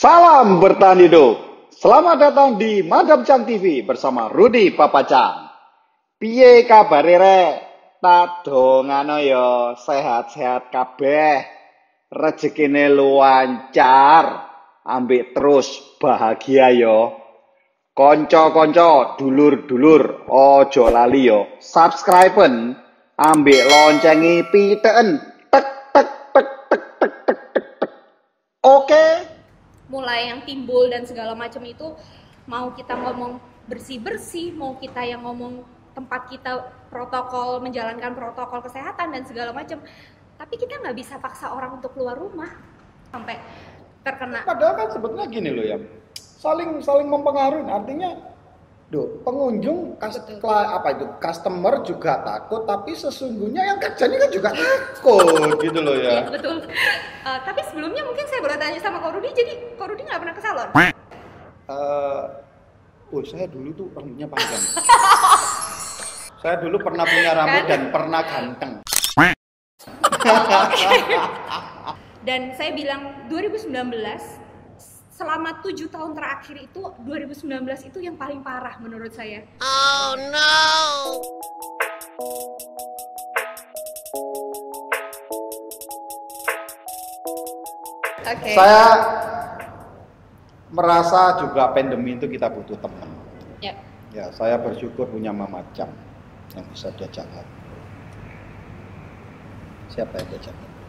Salam bertahan hidup. Selamat datang di Madam Chang TV bersama Rudi Papacang. Piye kabare rek? Tak dongano yo sehat-sehat kabeh. Rezekine lancar. Ambek terus bahagia yo. Konco-konco, dulur-dulur, ojo lali yo. Subscriben, ambek loncengi piteken. Tek tek tek tek tek tek tek tek. Oke. Mulai yang timbul dan segala macam itu mau kita ngomong bersih-bersih, mau kita yang ngomong tempat kita protokol menjalankan protokol kesehatan dan segala macam. Tapi kita nggak bisa paksa orang untuk keluar rumah sampai terkena Padahal kan sebetulnya gini loh ya, saling saling mempengaruhi. Artinya, Duh, pengunjung kas- apa itu customer juga takut, tapi sesungguhnya yang kerjanya kan juga takut gitu loh Iya, ya. betul. Eh, tapi sebelumnya mungkin saya boleh tanya sama Kak Rudi, jadi Kak Rudi nggak pernah ke salon? Eh, oh saya dulu tuh rambutnya panjang. saya dulu pernah punya rambut Kan? dan pernah ganteng. Dan saya bilang 2019 selama tujuh tahun terakhir itu 2019 itu yang paling parah menurut saya. Oke. Saya merasa juga pandemi itu kita butuh teman. Ya. Ya, saya bersyukur punya Mama Cam yang bisa diajak ngobrol. Siapa yang diajak ngobrol?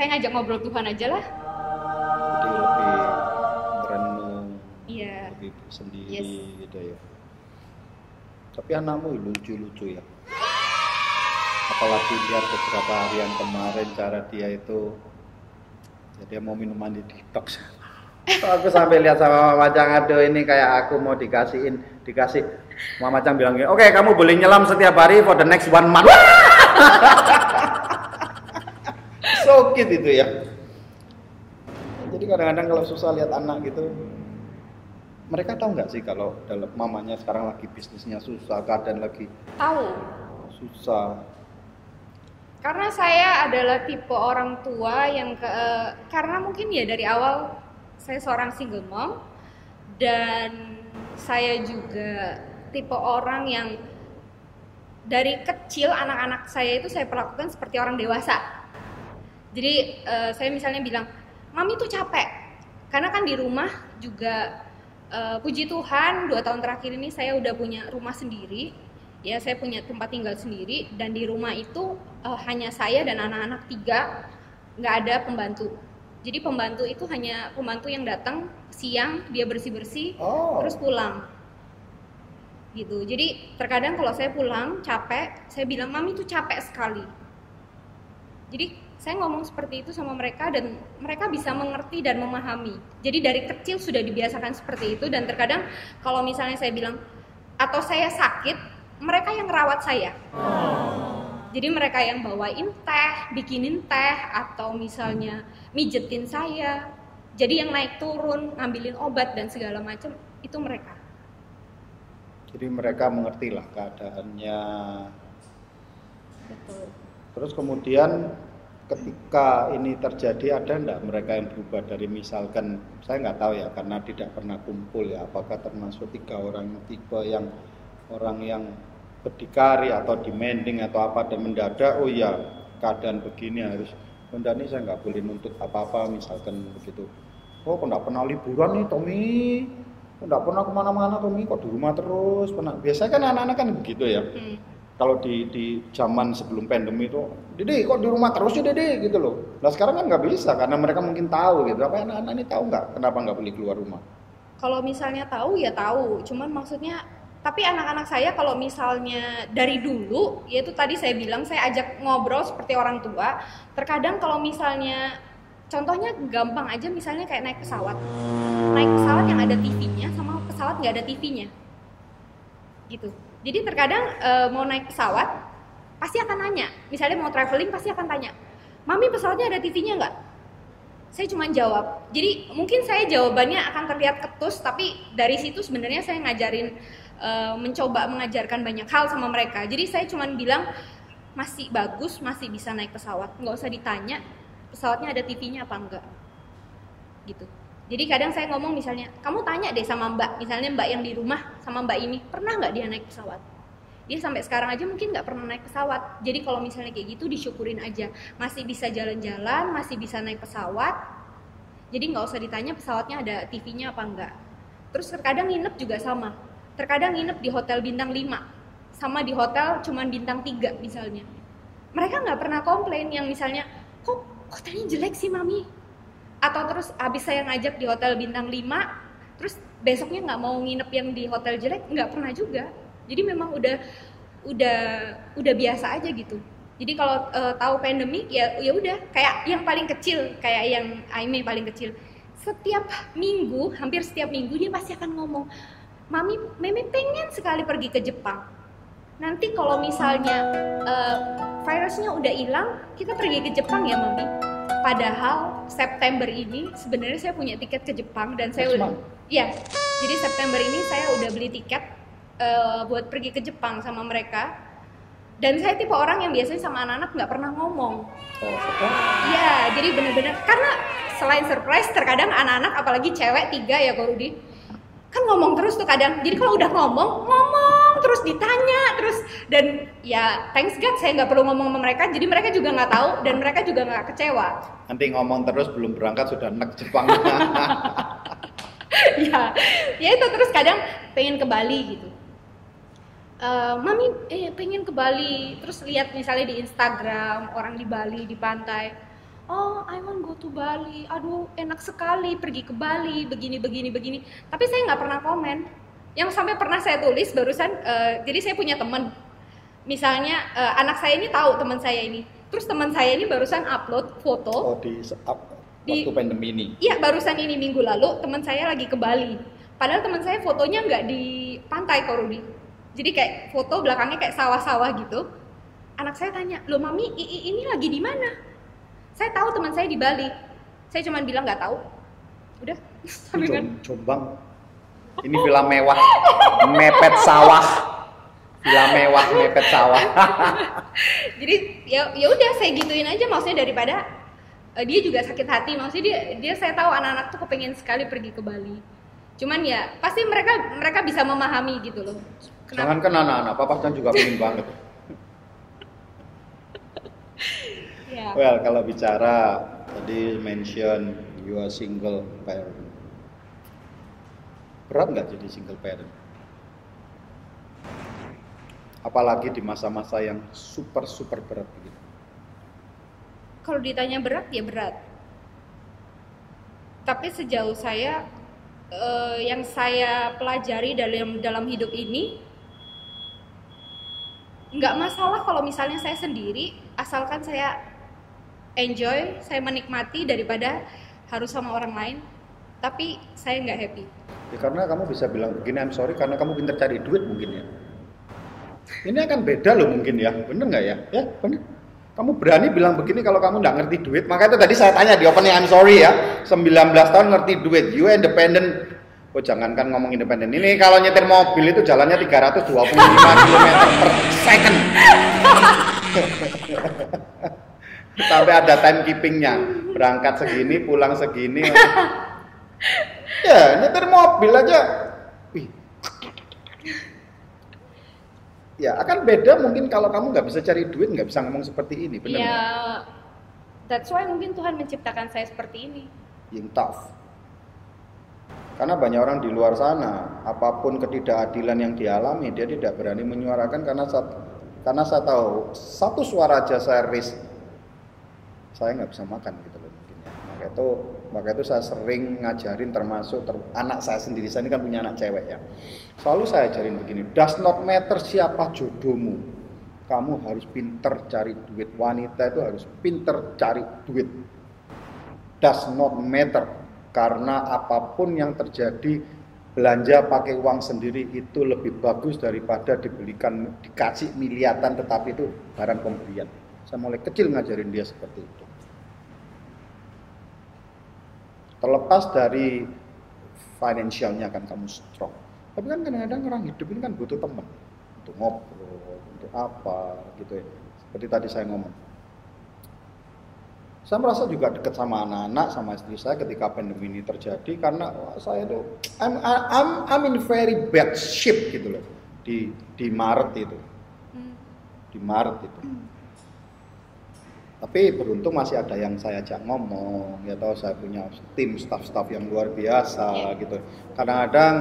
Saya ngajak ngobrol Tuhan aja lah. Jadi lebih berenung, Iya. lebih sendiri Yes. gitu ya. Tapi anakmu lucu-lucu ya. Apalagi lihat beberapa hari yang kemarin cara dia itu ya dia mau minum mandi detox. aku sampai lihat sama Mama Cang aduh ini kayak aku mau dikasihin dikasih Mama Cang bilang oke kamu boleh nyelam setiap hari for the next one month. cute itu ya. Jadi kadang-kadang kalau susah lihat anak gitu, mereka tahu nggak sih kalau dalam mamanya sekarang lagi bisnisnya susah, keadaan lagi Tahu. susah. Karena saya adalah tipe orang tua yang ke karena mungkin ya dari awal saya seorang single mom dan saya juga tipe orang yang dari kecil anak-anak saya itu saya perlakukan seperti orang dewasa. Jadi eh, saya misalnya bilang, "Mami tuh capek." Karena kan di rumah juga eh, puji Tuhan dua tahun terakhir ini saya udah punya rumah sendiri. Ya, saya punya tempat tinggal sendiri dan di rumah itu eh, hanya saya dan anak-anak tiga, nggak ada pembantu. Jadi pembantu itu hanya pembantu yang datang siang dia bersih-bersih Oh, terus pulang gitu jadi terkadang kalau saya pulang capek saya bilang mami tuh capek sekali jadi saya ngomong seperti itu sama mereka dan mereka bisa mengerti dan memahami. Jadi dari kecil sudah dibiasakan seperti itu dan terkadang kalau misalnya saya bilang atau saya sakit mereka yang merawat saya. Jadi mereka yang bawain teh bikinin teh atau misalnya mijetin saya. Jadi yang naik turun ngambilin obat dan segala macam itu mereka. Jadi mereka mengerti lah keadaannya. betul. Terus kemudian ketika ini terjadi ada enggak mereka yang berubah dari misalkan saya nggak tahu ya karena tidak pernah kumpul ya apakah termasuk tiga orang tipe yang orang yang berdikari atau demanding atau apa dan mendadak oh ya keadaan begini harus benda ini saya nggak boleh nuntut apa-apa misalkan begitu. Oh kok nggak pernah liburan nih Tommy? Kok nggak pernah ke mana-mana Tommy? Kok di rumah terus? Pernah biasanya kan anak-anak kan begitu ya. Hmm. Kalau di di zaman sebelum pandemi itu, Dede kok di rumah terus ya Dede gitu loh. Nah sekarang kan nggak bisa karena mereka mungkin tahu gitu. Apa anak-anak ini tahu nggak kenapa nggak boleh keluar rumah? Kalau misalnya tahu ya tahu, cuman maksudnya tapi anak-anak saya kalau misalnya dari dulu yaitu tadi saya bilang saya ajak ngobrol seperti orang tua. Terkadang kalau misalnya contohnya gampang aja misalnya kayak naik pesawat. Naik pesawat yang ada TV-nya sama pesawat nggak ada TV-nya. Gitu. Jadi terkadang eh, mau naik pesawat pasti akan nanya. Misalnya mau traveling pasti akan tanya, "Mami pesawatnya ada TV-nya nggak?" saya cuma jawab. Jadi mungkin saya jawabannya akan terlihat ketus, tapi dari situ sebenarnya saya ngajarin eh, mencoba mengajarkan banyak hal sama mereka. Jadi saya cuma bilang masih bagus masih bisa naik pesawat nggak usah ditanya pesawatnya ada TV-nya apa enggak gitu jadi kadang saya ngomong misalnya kamu tanya deh sama mbak misalnya mbak yang di rumah sama mbak ini pernah nggak dia naik pesawat? Dia sampai sekarang aja mungkin nggak pernah naik pesawat. Jadi kalau misalnya kayak gitu disyukurin aja. Masih bisa jalan-jalan masih bisa naik pesawat. Jadi nggak usah ditanya pesawatnya ada TV-nya apa enggak terus terkadang nginep juga sama. Terkadang nginep di hotel bintang 5 sama di hotel cuman bintang 3 misalnya. Mereka nggak pernah komplain yang misalnya kok hotelnya jelek sih mami atau terus habis saya ngajak di hotel bintang 5 terus besoknya nggak mau nginep yang di hotel jelek nggak pernah juga. Jadi memang udah udah udah biasa aja gitu. Jadi kalau uh, tahu pandemi ya ya udah. Kayak yang paling kecil kayak yang Aime paling kecil. Setiap minggu hampir setiap minggu dia pasti akan ngomong mami meme pengen sekali pergi ke Jepang. Nanti kalau misalnya uh, virusnya udah hilang kita pergi ke Jepang ya mami padahal September ini sebenarnya saya punya tiket ke Jepang dan saya udah ya jadi September ini saya udah beli tiket uh, buat pergi ke Jepang sama mereka. Dan saya tipe orang yang biasanya sama anak-anak nggak pernah ngomong. Oh, iya, jadi bener-bener karena selain surprise, terkadang anak-anak apalagi cewek tiga ya Korudi, kan ngomong terus tuh kadang. Jadi kalau udah ngomong ngomong terus ditanya terus dan ya thanks God saya nggak perlu ngomong sama mereka jadi mereka juga nggak tahu dan mereka juga nggak kecewa. Nanti ngomong terus belum berangkat sudah nek Jepang. Ya ya itu terus kadang pengen ke Bali gitu. Uh, mami eh pengen ke Bali terus lihat misalnya di Instagram orang di Bali di pantai. Oh I want go to Bali. Aduh enak sekali pergi ke Bali begini begini begini. Tapi saya nggak pernah komen yang sampai pernah saya tulis barusan uh, jadi saya punya teman. Misalnya uh, anak saya ini tahu teman saya ini. Terus teman saya ini barusan upload foto oh di up waktu di, pandemi ini? Iya barusan ini minggu lalu teman saya lagi ke Bali. Padahal teman saya fotonya nggak di pantai Korudi jadi kayak foto belakangnya kayak sawah-sawah gitu. Anak saya tanya lo mami ini lagi di mana? Saya tahu teman saya di Bali. Saya cuma bilang nggak tahu. Udah. Kan Jombang ini villa mewah. Mepet sawah. Villa mewah mepet sawah. Jadi ya ya udah saya gituin aja. Maksudnya daripada uh, dia juga sakit hati. Maksudnya dia dia saya tahu anak-anak tuh kepengen sekali pergi ke Bali. Cuman ya pasti mereka mereka bisa memahami gitu loh. Kenapa? jangan kan anak-anak papa kan juga pengen banget. Yeah. Well, kalau bicara tadi mention you are single parent. Berat nggak jadi single parent? Apalagi di masa-masa yang super super berat begitu. Kalau ditanya berat ya berat. Tapi sejauh saya uh, yang saya pelajari dalam dalam hidup ini nggak masalah kalau misalnya saya sendiri asalkan saya enjoy, saya menikmati daripada harus sama orang lain. Tapi saya nggak happy. Ya karena kamu bisa bilang begini, I'm sorry karena kamu pintar cari duit mungkin ya. Ini akan beda loh mungkin ya, bener nggak ya? Ya bener. Kamu berani bilang begini kalau kamu nggak ngerti duit. Maka itu tadi saya tanya di opening I'm sorry ya. 19 tahun ngerti duit, you independent. Oh jangankan ngomong independen. Ini kalau nyetir mobil itu jalannya 325 km per second. sampai ada time keepingnya berangkat segini pulang segini ya nyetir mobil aja Wih. ya akan beda mungkin kalau kamu nggak bisa cari duit nggak bisa ngomong seperti ini benar ya that's why mungkin Tuhan menciptakan saya seperti ini yang tough karena banyak orang di luar sana apa pun ketidakadilan yang dialami dia tidak berani menyuarakan karena saat, karena saya tahu satu suara aja saya risk saya nggak bisa makan gitu loh mungkin ya. Maka itu maka itu saya sering ngajarin termasuk ter, anak saya sendiri saya ini kan punya anak cewek ya. Selalu saya ajarin begini, does not matter siapa jodohmu. Kamu harus pinter cari duit. Wanita itu harus pinter cari duit. Does not matter karena apa pun yang terjadi belanja pakai uang sendiri itu lebih bagus daripada dibelikan dikasih miliatan tetapi itu barang pembelian. Saya mulai kecil ngajarin dia seperti itu. Terlepas dari financialnya kan kamu strong. Tapi kan kadang-kadang orang hidup ini kan butuh teman untuk ngobrol, untuk apa gitu ya. Seperti tadi saya ngomong. Saya merasa juga dekat sama anak-anak, sama istri saya ketika pandemi ini terjadi karena wah, saya tuh I'm, I'm, I'm in very bad shape gitu loh di di Maret itu, Hmm. di Maret itu. Tapi beruntung masih ada yang saya ajak ngomong, ya tahu saya punya tim staff-staff yang luar biasa Iya. gitu. Kadang-kadang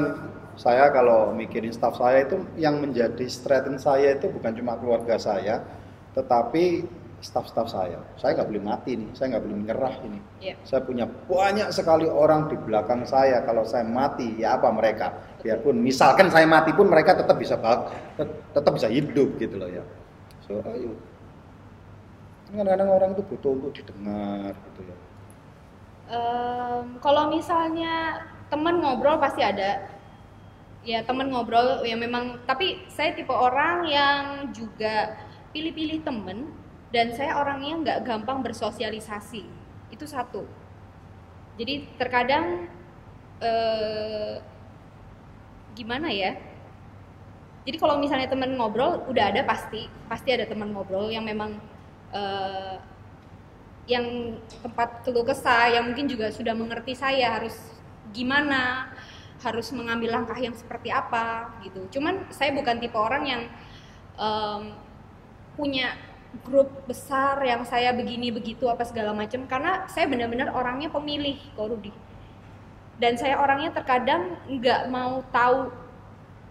saya kalau mikirin staff saya itu yang menjadi strength saya itu bukan cuma keluarga saya, tetapi staff-staff saya. Saya nggak boleh mati nih, saya nggak boleh menyerah ini. Iya. Saya punya banyak sekali orang di belakang saya. Kalau saya mati, ya apa mereka? Biarpun misalkan saya mati pun mereka tetap bisa tetap bisa hidup gitu loh ya. So ayo. Kadang-kadang orang itu butuh untuk didengar gitu ya. Em, kalau misalnya teman ngobrol pasti ada. Ya teman ngobrol ya memang tapi saya tipe orang yang juga pilih-pilih temen dan saya orangnya nggak gampang bersosialisasi. Itu satu. Jadi terkadang eh, gimana ya? Jadi kalau misalnya temen ngobrol udah ada pasti. Pasti ada teman ngobrol yang memang eh, yang tempat keluh kesah yang mungkin juga sudah mengerti saya harus gimana harus mengambil langkah yang seperti apa gitu. Cuman saya bukan tipe orang yang em, punya grup besar yang saya begini begitu apa segala macam karena saya benar-benar orangnya pemilih kok Rudi dan saya orangnya terkadang nggak mau tahu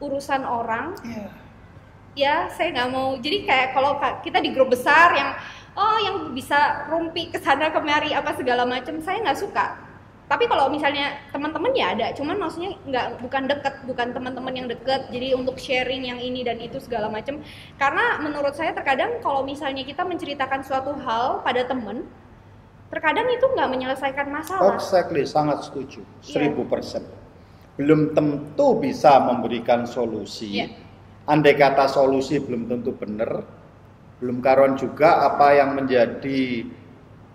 urusan orang ya saya nggak mau jadi kayak kalau ka- kita di grup besar yang oh yang bisa rumpi ke sana kemari apa segala macam saya nggak suka tapi kalau misalnya teman-teman ya ada cuman maksudnya nggak bukan deket bukan teman-teman yang deket jadi untuk sharing yang ini dan itu segala macam karena menurut saya terkadang kalau misalnya kita menceritakan suatu hal pada teman terkadang itu nggak menyelesaikan masalah Exactly, sangat setuju. Iya. 1000%. Belum tentu bisa memberikan solusi. Iya. Andai kata solusi belum tentu benar, belum karuan juga apa yang menjadi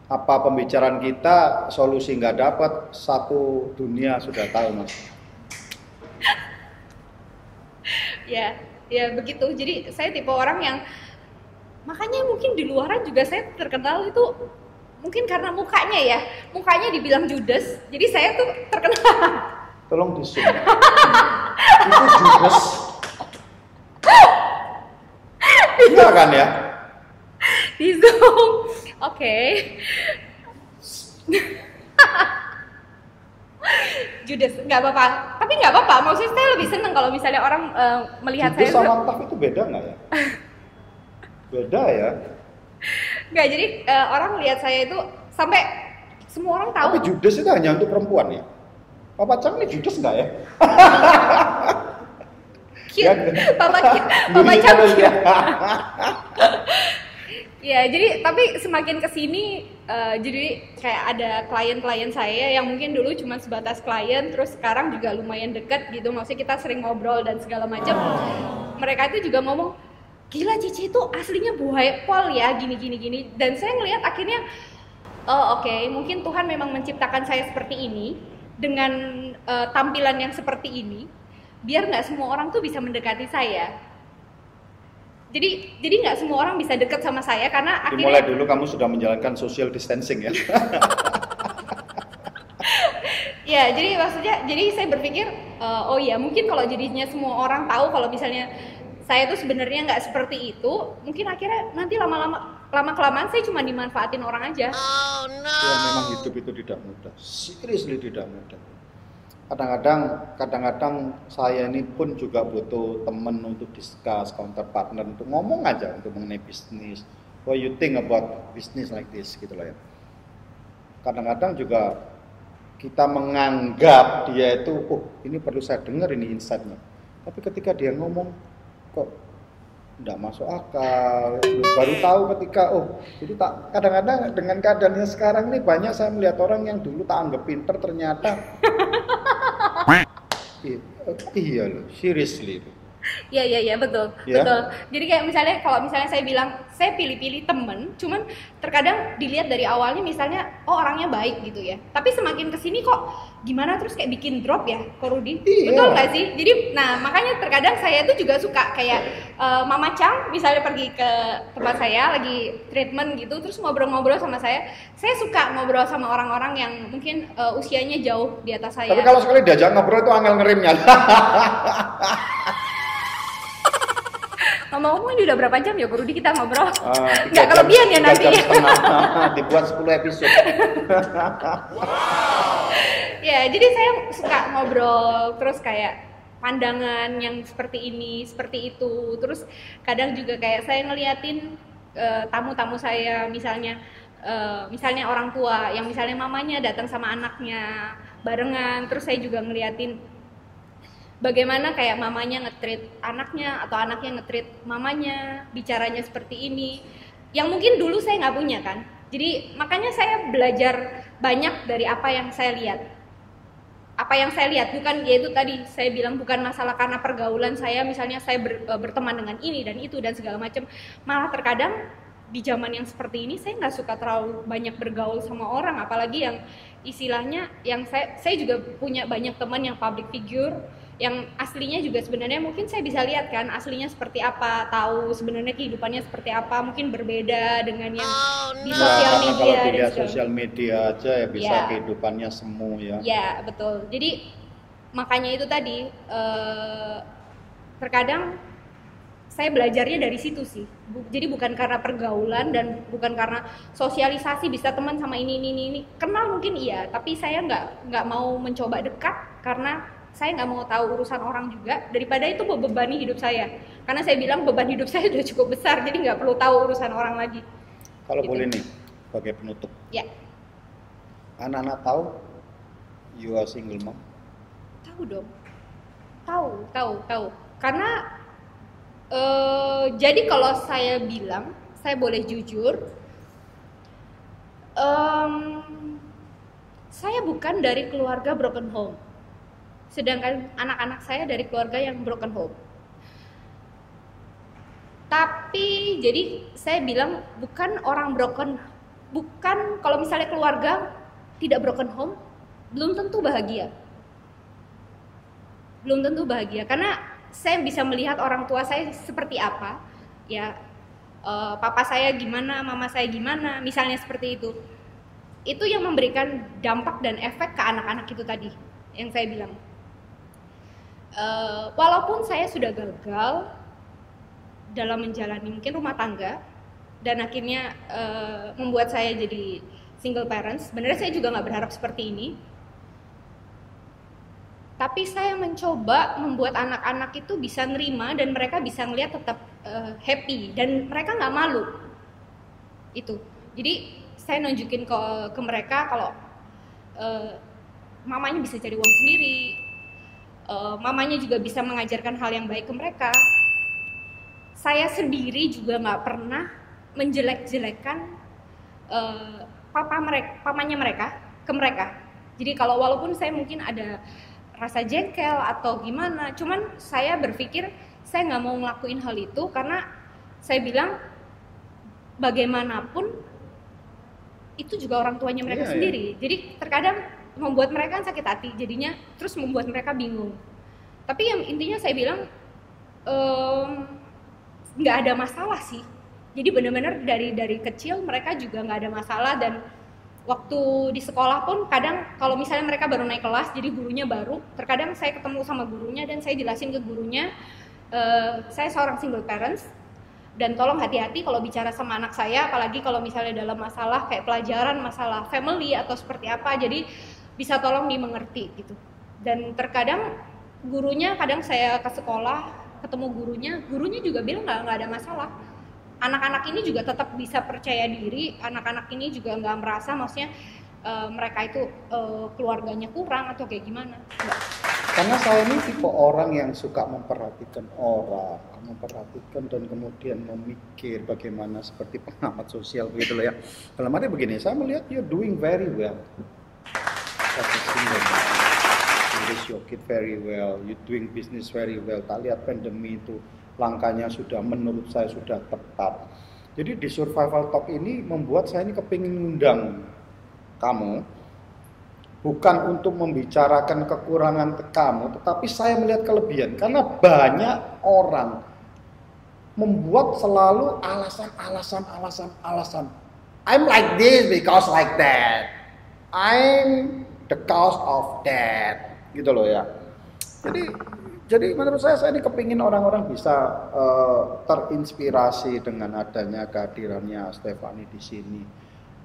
apa pembicaraan kita solusi nggak dapat satu dunia sudah tahu mas. ya ya begitu jadi saya tipe orang yang makanya mungkin di luaran juga saya terkenal itu mungkin karena mukanya ya mukanya dibilang judes jadi saya tuh terkenal Tolong di zoom. Itu judes. Enggak kan ya? di zoom oke judes nggak apa-apa tapi nggak apa-apa maksudnya saya lebih seneng kalau misalnya orang eh, melihat Judes saya sama taf itu beda nggak ya? Beda ya. nggak jadi eh, orang lihat saya itu sampai semua orang tahu Tapi judes itu hanya untuk perempuan ya? Papa Cang ini judes nggak ya? cute Ya, papa cute papa cam cute. ya. Ya, jadi tapi semakin ke sini, eh, jadi kayak ada klien-klien saya yang mungkin dulu cuma sebatas klien, terus sekarang juga lumayan deket gitu. Maksudnya kita sering ngobrol dan segala macam. Mereka itu juga ngomong, gila Cici itu aslinya buaya pol ya, gini gini gini. Dan saya ngelihat akhirnya, oh oke, mungkin Tuhan memang menciptakan saya seperti ini dengan eh, tampilan yang seperti ini, biar nggak semua orang tuh bisa mendekati saya. Jadi jadi nggak semua orang bisa deket sama saya karena Dimulai akhirnya dulu kamu sudah menjalankan social distancing ya. ya jadi maksudnya jadi saya berpikir eh, oh ya mungkin kalau jadinya semua orang tahu kalau misalnya saya tuh sebenarnya nggak seperti itu mungkin akhirnya nanti lama-lama lama kelamaan saya cuma dimanfaatin orang aja Ya memang hidup itu tidak mudah. Seriously tidak mudah. Kadang-kadang kadang-kadang saya ini pun juga butuh teman untuk discuss, counter partner untuk ngomong aja untuk mengenai bisnis. What you think about business like this gitu loh ya. Kadang-kadang juga kita menganggap dia itu, oh ini perlu saya dengar ini insight-nya. Tapi ketika dia ngomong, kok tidak masuk akal baru tahu ketika oh jadi tak kadang-kadang dengan keadaannya sekarang ini banyak saya melihat orang yang dulu tak anggap pinter ternyata seriously Iya iya iya betul Ya. betul. Jadi kayak misalnya kalau misalnya saya bilang saya pilih-pilih temen, cuman terkadang dilihat dari awalnya misalnya oh orangnya baik gitu ya. Tapi semakin ke sini kok gimana terus kayak bikin drop ya, Ko Rudi? Iya. Betul nggak sih? Jadi nah makanya terkadang saya tuh juga suka kayak eh, Mama Chang misalnya pergi ke tempat saya lagi treatment gitu, terus ngobrol-ngobrol sama saya. Saya suka ngobrol sama orang-orang yang mungkin eh, usianya jauh di atas saya. Tapi kalau sekali diajak ngobrol itu angel ngerimnya. Ngomong-ngomong ini udah berapa jam ya Ko Rudi kita ngobrol? Tiga Nggak kelebihan ya nanti. setengah. Dibuat 10 episode. Ya, jadi saya suka ngobrol terus kayak pandangan yang seperti ini, seperti itu. Terus kadang juga kayak saya ngeliatin eh, tamu-tamu saya misalnya eh, misalnya orang tua yang misalnya mamanya datang sama anaknya barengan, terus saya juga ngeliatin bagaimana kayak mamanya ngetrit anaknya atau anaknya ngetrit mamanya bicaranya seperti ini. Yang mungkin dulu saya nggak punya kan. Jadi makanya saya belajar banyak dari apa yang saya lihat. Apa yang saya lihat bukan yaitu tadi saya bilang bukan masalah karena pergaulan saya misalnya saya ber- eh, berteman dengan ini dan itu dan segala macam. Malah terkadang di zaman yang seperti ini saya nggak suka terlalu banyak bergaul sama orang apalagi yang istilahnya yang saya saya juga punya banyak teman yang public figure yang aslinya juga sebenarnya mungkin saya bisa lihat kan aslinya seperti apa tahu sebenarnya kehidupannya seperti apa mungkin berbeda dengan yang di Ya, sosial karena media kalau dan dilihat segala sosial media aja ya bisa Ya. kehidupannya semu ya. Ya betul. Jadi makanya itu tadi eh, terkadang saya belajarnya dari situ sih. Bu- jadi bukan karena pergaulan dan bukan karena sosialisasi bisa teman sama ini ini ini. ini. Kenal mungkin iya, tapi saya nggak nggak mau mencoba dekat karena saya nggak mau tahu urusan orang juga daripada itu membebani hidup saya. Karena saya bilang beban hidup saya sudah cukup besar, jadi nggak perlu tahu urusan orang lagi. Kalau Gitu. boleh nih sebagai penutup, Ya, anak-anak tahu you are single mom. Tahu dong. Tahu, tahu, tahu. Karena eh jadi kalau saya bilang, saya boleh jujur, em, saya bukan dari keluarga broken home. Sedangkan anak-anak saya dari keluarga yang broken home. Tapi jadi saya bilang bukan orang broken, bukan kalau misalnya keluarga tidak broken home, belum tentu bahagia. Belum tentu bahagia. Karena saya bisa melihat orang tua saya seperti apa ya eh, papa saya gimana mama saya gimana misalnya seperti itu. Itu yang memberikan dampak dan efek ke anak-anak itu tadi yang saya bilang Eh, walaupun saya sudah gagal dalam menjalani mungkin rumah tangga dan akhirnya eh, membuat saya jadi single parents sebenarnya saya juga nggak berharap seperti ini. Tapi saya mencoba membuat anak-anak itu bisa nerima dan mereka bisa ngeliat tetap eh, happy dan mereka nggak malu. Itu. Jadi saya nunjukin ke ke mereka kalau eh, mamanya bisa cari uang sendiri eh, mamanya juga bisa mengajarkan hal yang baik ke mereka. Saya sendiri juga nggak pernah menjelek-jelekan eh, papa mereka pamannya mereka ke mereka. Jadi kalau walaupun saya mungkin ada rasa jengkel atau gimana cuman saya berpikir saya nggak mau ngelakuin hal itu karena saya bilang bagaimanapun itu juga orang tuanya mereka Iya, iya. sendiri. Jadi terkadang membuat mereka kan sakit hati jadinya terus membuat mereka bingung. Tapi yang intinya saya bilang nggak ada masalah sih. Jadi benar-benar dari dari kecil mereka juga nggak ada masalah dan waktu di sekolah pun kadang kalau misalnya mereka baru naik kelas jadi gurunya baru terkadang saya ketemu sama gurunya dan saya jelasin ke gurunya eh, saya seorang single parents dan tolong hati-hati kalau bicara sama anak saya apalagi kalau misalnya dalam masalah kayak pelajaran masalah family atau seperti apa. Jadi bisa tolong dimengerti gitu dan terkadang gurunya kadang saya ke sekolah ketemu gurunya gurunya juga bilang nggak nggak ada masalah anak-anak ini juga tetap bisa percaya diri anak-anak ini juga nggak merasa maksudnya eh, mereka itu eh, keluarganya kurang atau kayak gimana. Karena saya ini tipe orang yang suka memperhatikan orang, memperhatikan dan kemudian memikir bagaimana seperti pengamat sosial begitu loh ya. Dalam arti begini, saya melihat you're doing very well. Man. You raise your kid very well, you doing business very well. Tak lihat pandemi itu langkahnya sudah menurut saya sudah tepat. Jadi di survival talk ini membuat saya ini kepingin undang kamu bukan untuk membicarakan kekurangan kamu, tetapi saya melihat kelebihan karena banyak orang membuat selalu alasan, alasan, alasan, alasan. I'm like this because like that. I'm the cause of that. Gitu loh ya. Jadi jadi menurut saya saya ini kepingin orang-orang bisa uh, terinspirasi dengan adanya kehadirannya Stefani di sini.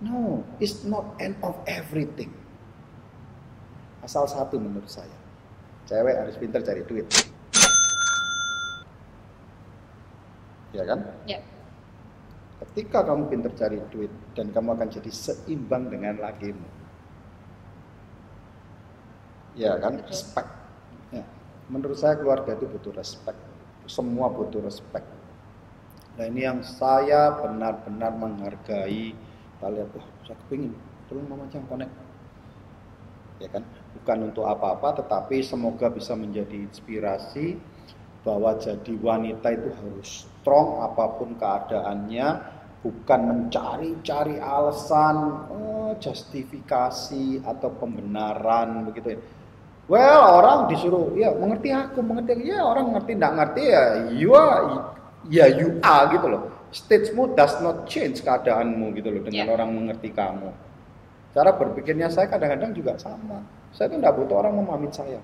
No, it's not end of everything Asal satu menurut saya. Cewek harus pintar cari duit. Ya kan? Ya. Ketika kamu pintar cari duit dan kamu akan jadi seimbang dengan lakimu. Ya kan? Respect. Ya. Menurut saya keluarga itu butuh respect. Semua butuh respect. Nah ini yang saya benar-benar menghargai. Kita lihat, wah saya kepingin. Tolong mama jangan connect. Ya kan? bukan untuk apa-apa tetapi semoga bisa menjadi inspirasi bahwa jadi wanita itu harus strong apa pun keadaannya bukan mencari-cari alasan oh, justifikasi atau pembenaran begitu ya well orang disuruh ya mengerti aku mengerti ya orang ngerti tidak ngerti ya you are ya you are gitu loh statesmu does not change keadaanmu gitu loh dengan yeah. orang mengerti kamu cara berpikirnya saya kadang-kadang juga sama saya tuh tidak butuh orang memamit saya.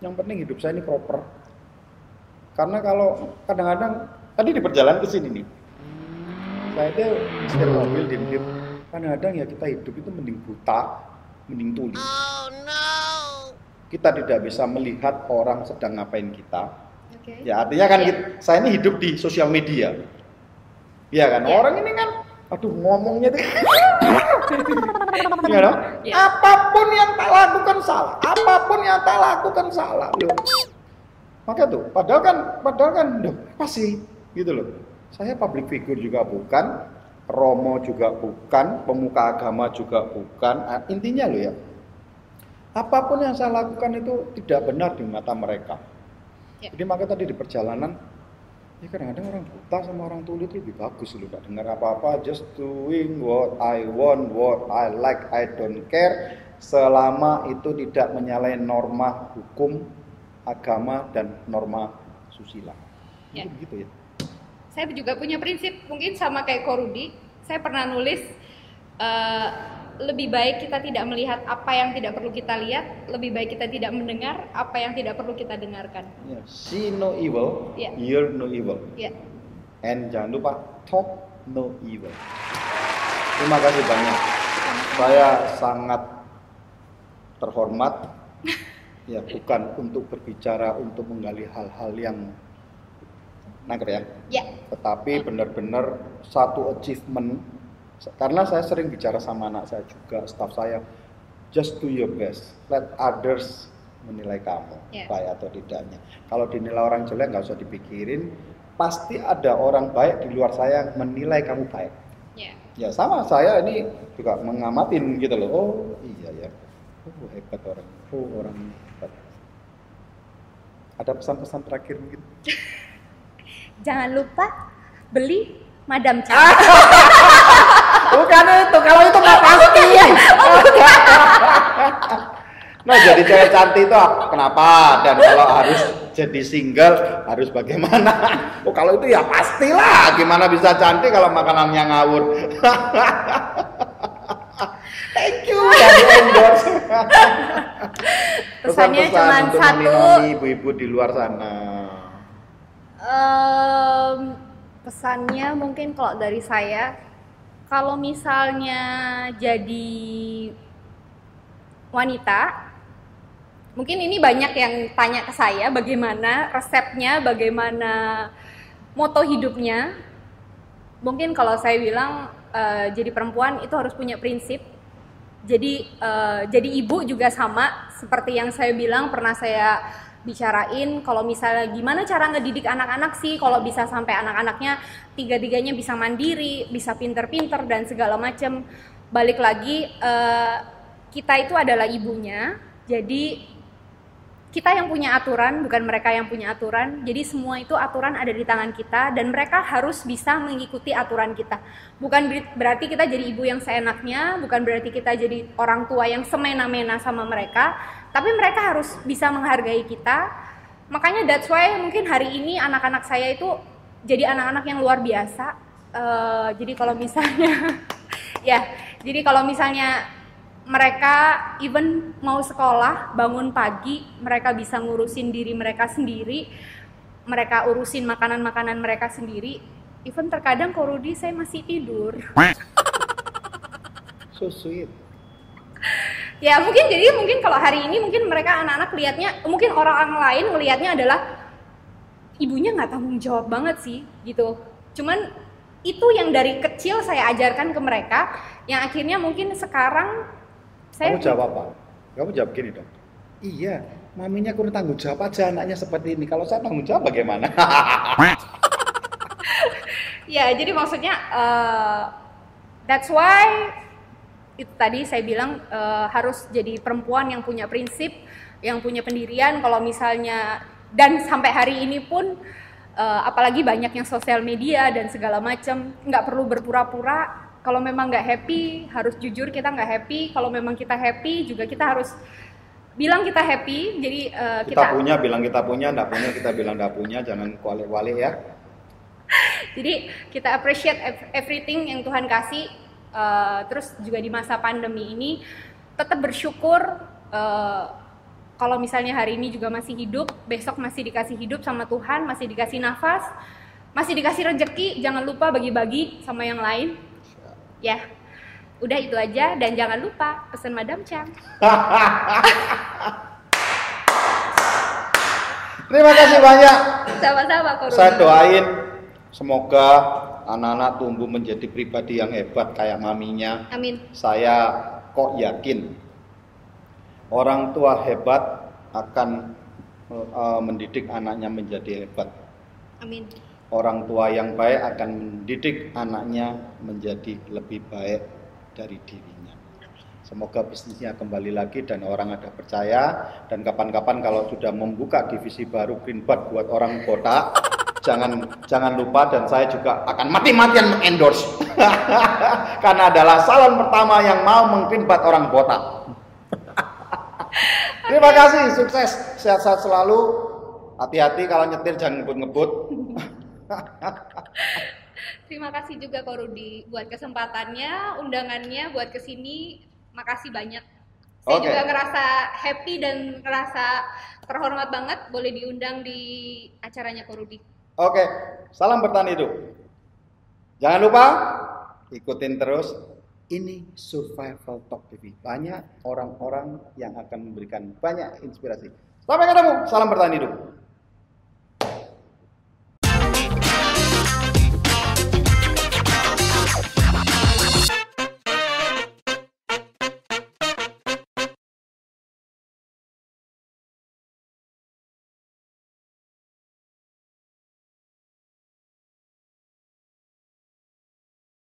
Yang penting hidup saya ini proper. Karena kalau kadang-kadang tadi di perjalanan ke sini nih, saya itu setir mobil di diem Kadang-kadang ya kita hidup itu mending buta, mending tuli. Oh, no. Kita tidak bisa melihat orang sedang ngapain kita. Okay. Ya artinya kan yeah. kita, saya ini hidup di sosial media. Iya kan? Yeah. Orang ini kan, aduh ngomongnya tuh ya dong? Ya. Apa pun yang tak lakukan salah, apa pun yang tak lakukan salah, loh. Maka tuh, padahal kan, padahal kan, loh, pasti gitu loh. Saya public figure juga bukan, Romo juga bukan, pemuka agama juga bukan. Nah, intinya loh ya, apa pun yang saya lakukan itu tidak benar di mata mereka. Ya. Jadi maka tadi di perjalanan ya kadang-kadang orang buta sama orang tuli itu lebih bagus loh gak dengar apa-apa just doing what I want what I like I don't care selama itu tidak menyalahi norma hukum agama dan norma susila ya. itu begitu ya saya juga punya prinsip mungkin sama kayak Korudi saya pernah nulis uh, lebih baik kita tidak melihat apa yang tidak perlu kita lihat, lebih baik kita tidak mendengar apa yang tidak perlu kita dengarkan. Yeah. See no evil, yeah. hear no evil. Yeah. And jangan lupa talk no evil. Terima kasih banyak. Saya sangat terhormat. ya bukan untuk berbicara untuk menggali hal-hal yang nangkep ya. Ya. Tetapi benar-benar satu achievement karena saya sering bicara sama anak saya juga, staff saya, just do your best, let others menilai kamu yeah. baik atau tidaknya. Kalau dinilai orang jelek nggak usah dipikirin, pasti ada orang baik di luar saya yang menilai kamu baik. Yeah. Ya sama saya ini juga mengamatin gitu loh. Oh iya ya, oh hebat orang, oh orang hebat. Ada pesan-pesan terakhir mungkin? Jangan lupa beli Madam Cantik. Bukan itu, kalau itu nggak pasti. nah jadi cewek cantik itu kenapa? Dan kalau harus jadi single harus bagaimana? Oh kalau itu ya pastilah. Gimana bisa cantik kalau makanannya ngawur? Thank you dari endorse. Pesannya cuma satu. Ibu-ibu di luar sana. Um, pesannya mungkin kalau dari saya kalau misalnya jadi wanita mungkin ini banyak yang tanya ke saya bagaimana resepnya bagaimana moto hidupnya. Mungkin kalau saya bilang uh, jadi perempuan itu harus punya prinsip. Jadi uh, jadi ibu juga sama seperti yang saya bilang pernah saya bicarain kalau misalnya gimana cara ngedidik anak-anak sih kalau bisa sampai anak-anaknya tiga-tiganya bisa mandiri, bisa pinter-pinter dan segala macam. Balik lagi uh, kita itu adalah ibunya, jadi kita yang punya aturan, bukan mereka yang punya aturan. Jadi semua itu aturan ada di tangan kita dan mereka harus bisa mengikuti aturan kita. Bukan berarti kita jadi ibu yang seenaknya, bukan berarti kita jadi orang tua yang semena-mena sama mereka, tapi mereka harus bisa menghargai kita. Makanya that's why mungkin hari ini anak-anak saya itu jadi anak-anak yang luar biasa. Uh, jadi kalau misalnya ya, jadi kalau misalnya mereka even mau sekolah bangun pagi mereka bisa ngurusin diri mereka sendiri mereka urusin makanan-makanan mereka sendiri. Even terkadang korudi saya masih tidur. So sweet. Ya mungkin jadi mungkin kalau hari ini mungkin mereka anak-anak lihatnya mungkin orang-orang lain melihatnya adalah ibunya nggak tanggung jawab banget sih gitu. Cuman itu yang dari kecil saya ajarkan ke mereka yang akhirnya mungkin sekarang saya Kamu jawab apa? Kamu jawab gini dong. Iya, maminya kurang tanggung jawab aja anaknya seperti ini. Kalau saya tanggung jawab bagaimana? ya, jadi maksudnya uh, that's why itu tadi saya bilang uh, harus jadi perempuan yang punya prinsip, yang punya pendirian. Kalau misalnya dan sampai hari ini pun uh, apalagi banyak yang sosial media dan segala macam nggak perlu berpura-pura kalau memang nggak happy harus jujur kita nggak happy. Kalau memang kita happy juga kita harus bilang kita happy. Jadi uh, kita, kita punya bilang kita punya nggak punya kita bilang nggak punya. Jangan kualik-walik ya. Jadi kita appreciate everything yang Tuhan kasih. Uh, terus juga di masa pandemi ini tetap bersyukur uh, kalau misalnya hari ini juga masih hidup besok masih dikasih hidup sama Tuhan masih dikasih nafas masih dikasih rejeki jangan lupa bagi-bagi sama yang lain Ya, udah itu aja dan jangan lupa pesan Madam Chang. Terima kasih banyak. Sama-sama Saya doain semoga anak-anak tumbuh menjadi pribadi yang hebat kayak maminya. Amin. Saya kok yakin orang tua hebat akan uh, mendidik anaknya menjadi hebat. Amin orang tua yang baik akan mendidik anaknya menjadi lebih baik dari dirinya. Semoga bisnisnya kembali lagi dan orang ada percaya dan kapan-kapan kalau sudah membuka divisi baru Greenbud buat orang kota, jangan jangan lupa dan saya juga akan mati-matian endorse karena adalah salon pertama yang mau menggreenbud orang kota. Terima kasih, sukses, sehat-sehat selalu. Hati-hati kalau nyetir jangan ngebut-ngebut. Terima kasih juga Ko Rudi buat kesempatannya, undangannya buat ke sini. Makasih banyak. Saya okay. juga ngerasa happy dan ngerasa terhormat banget boleh diundang di acaranya Ko Rudi. Oke, okay. salam bertahan hidup. Jangan lupa ikutin terus ini Survival Talk TV. Banyak orang-orang yang akan memberikan banyak inspirasi. Sampai ketemu, salam bertahan hidup.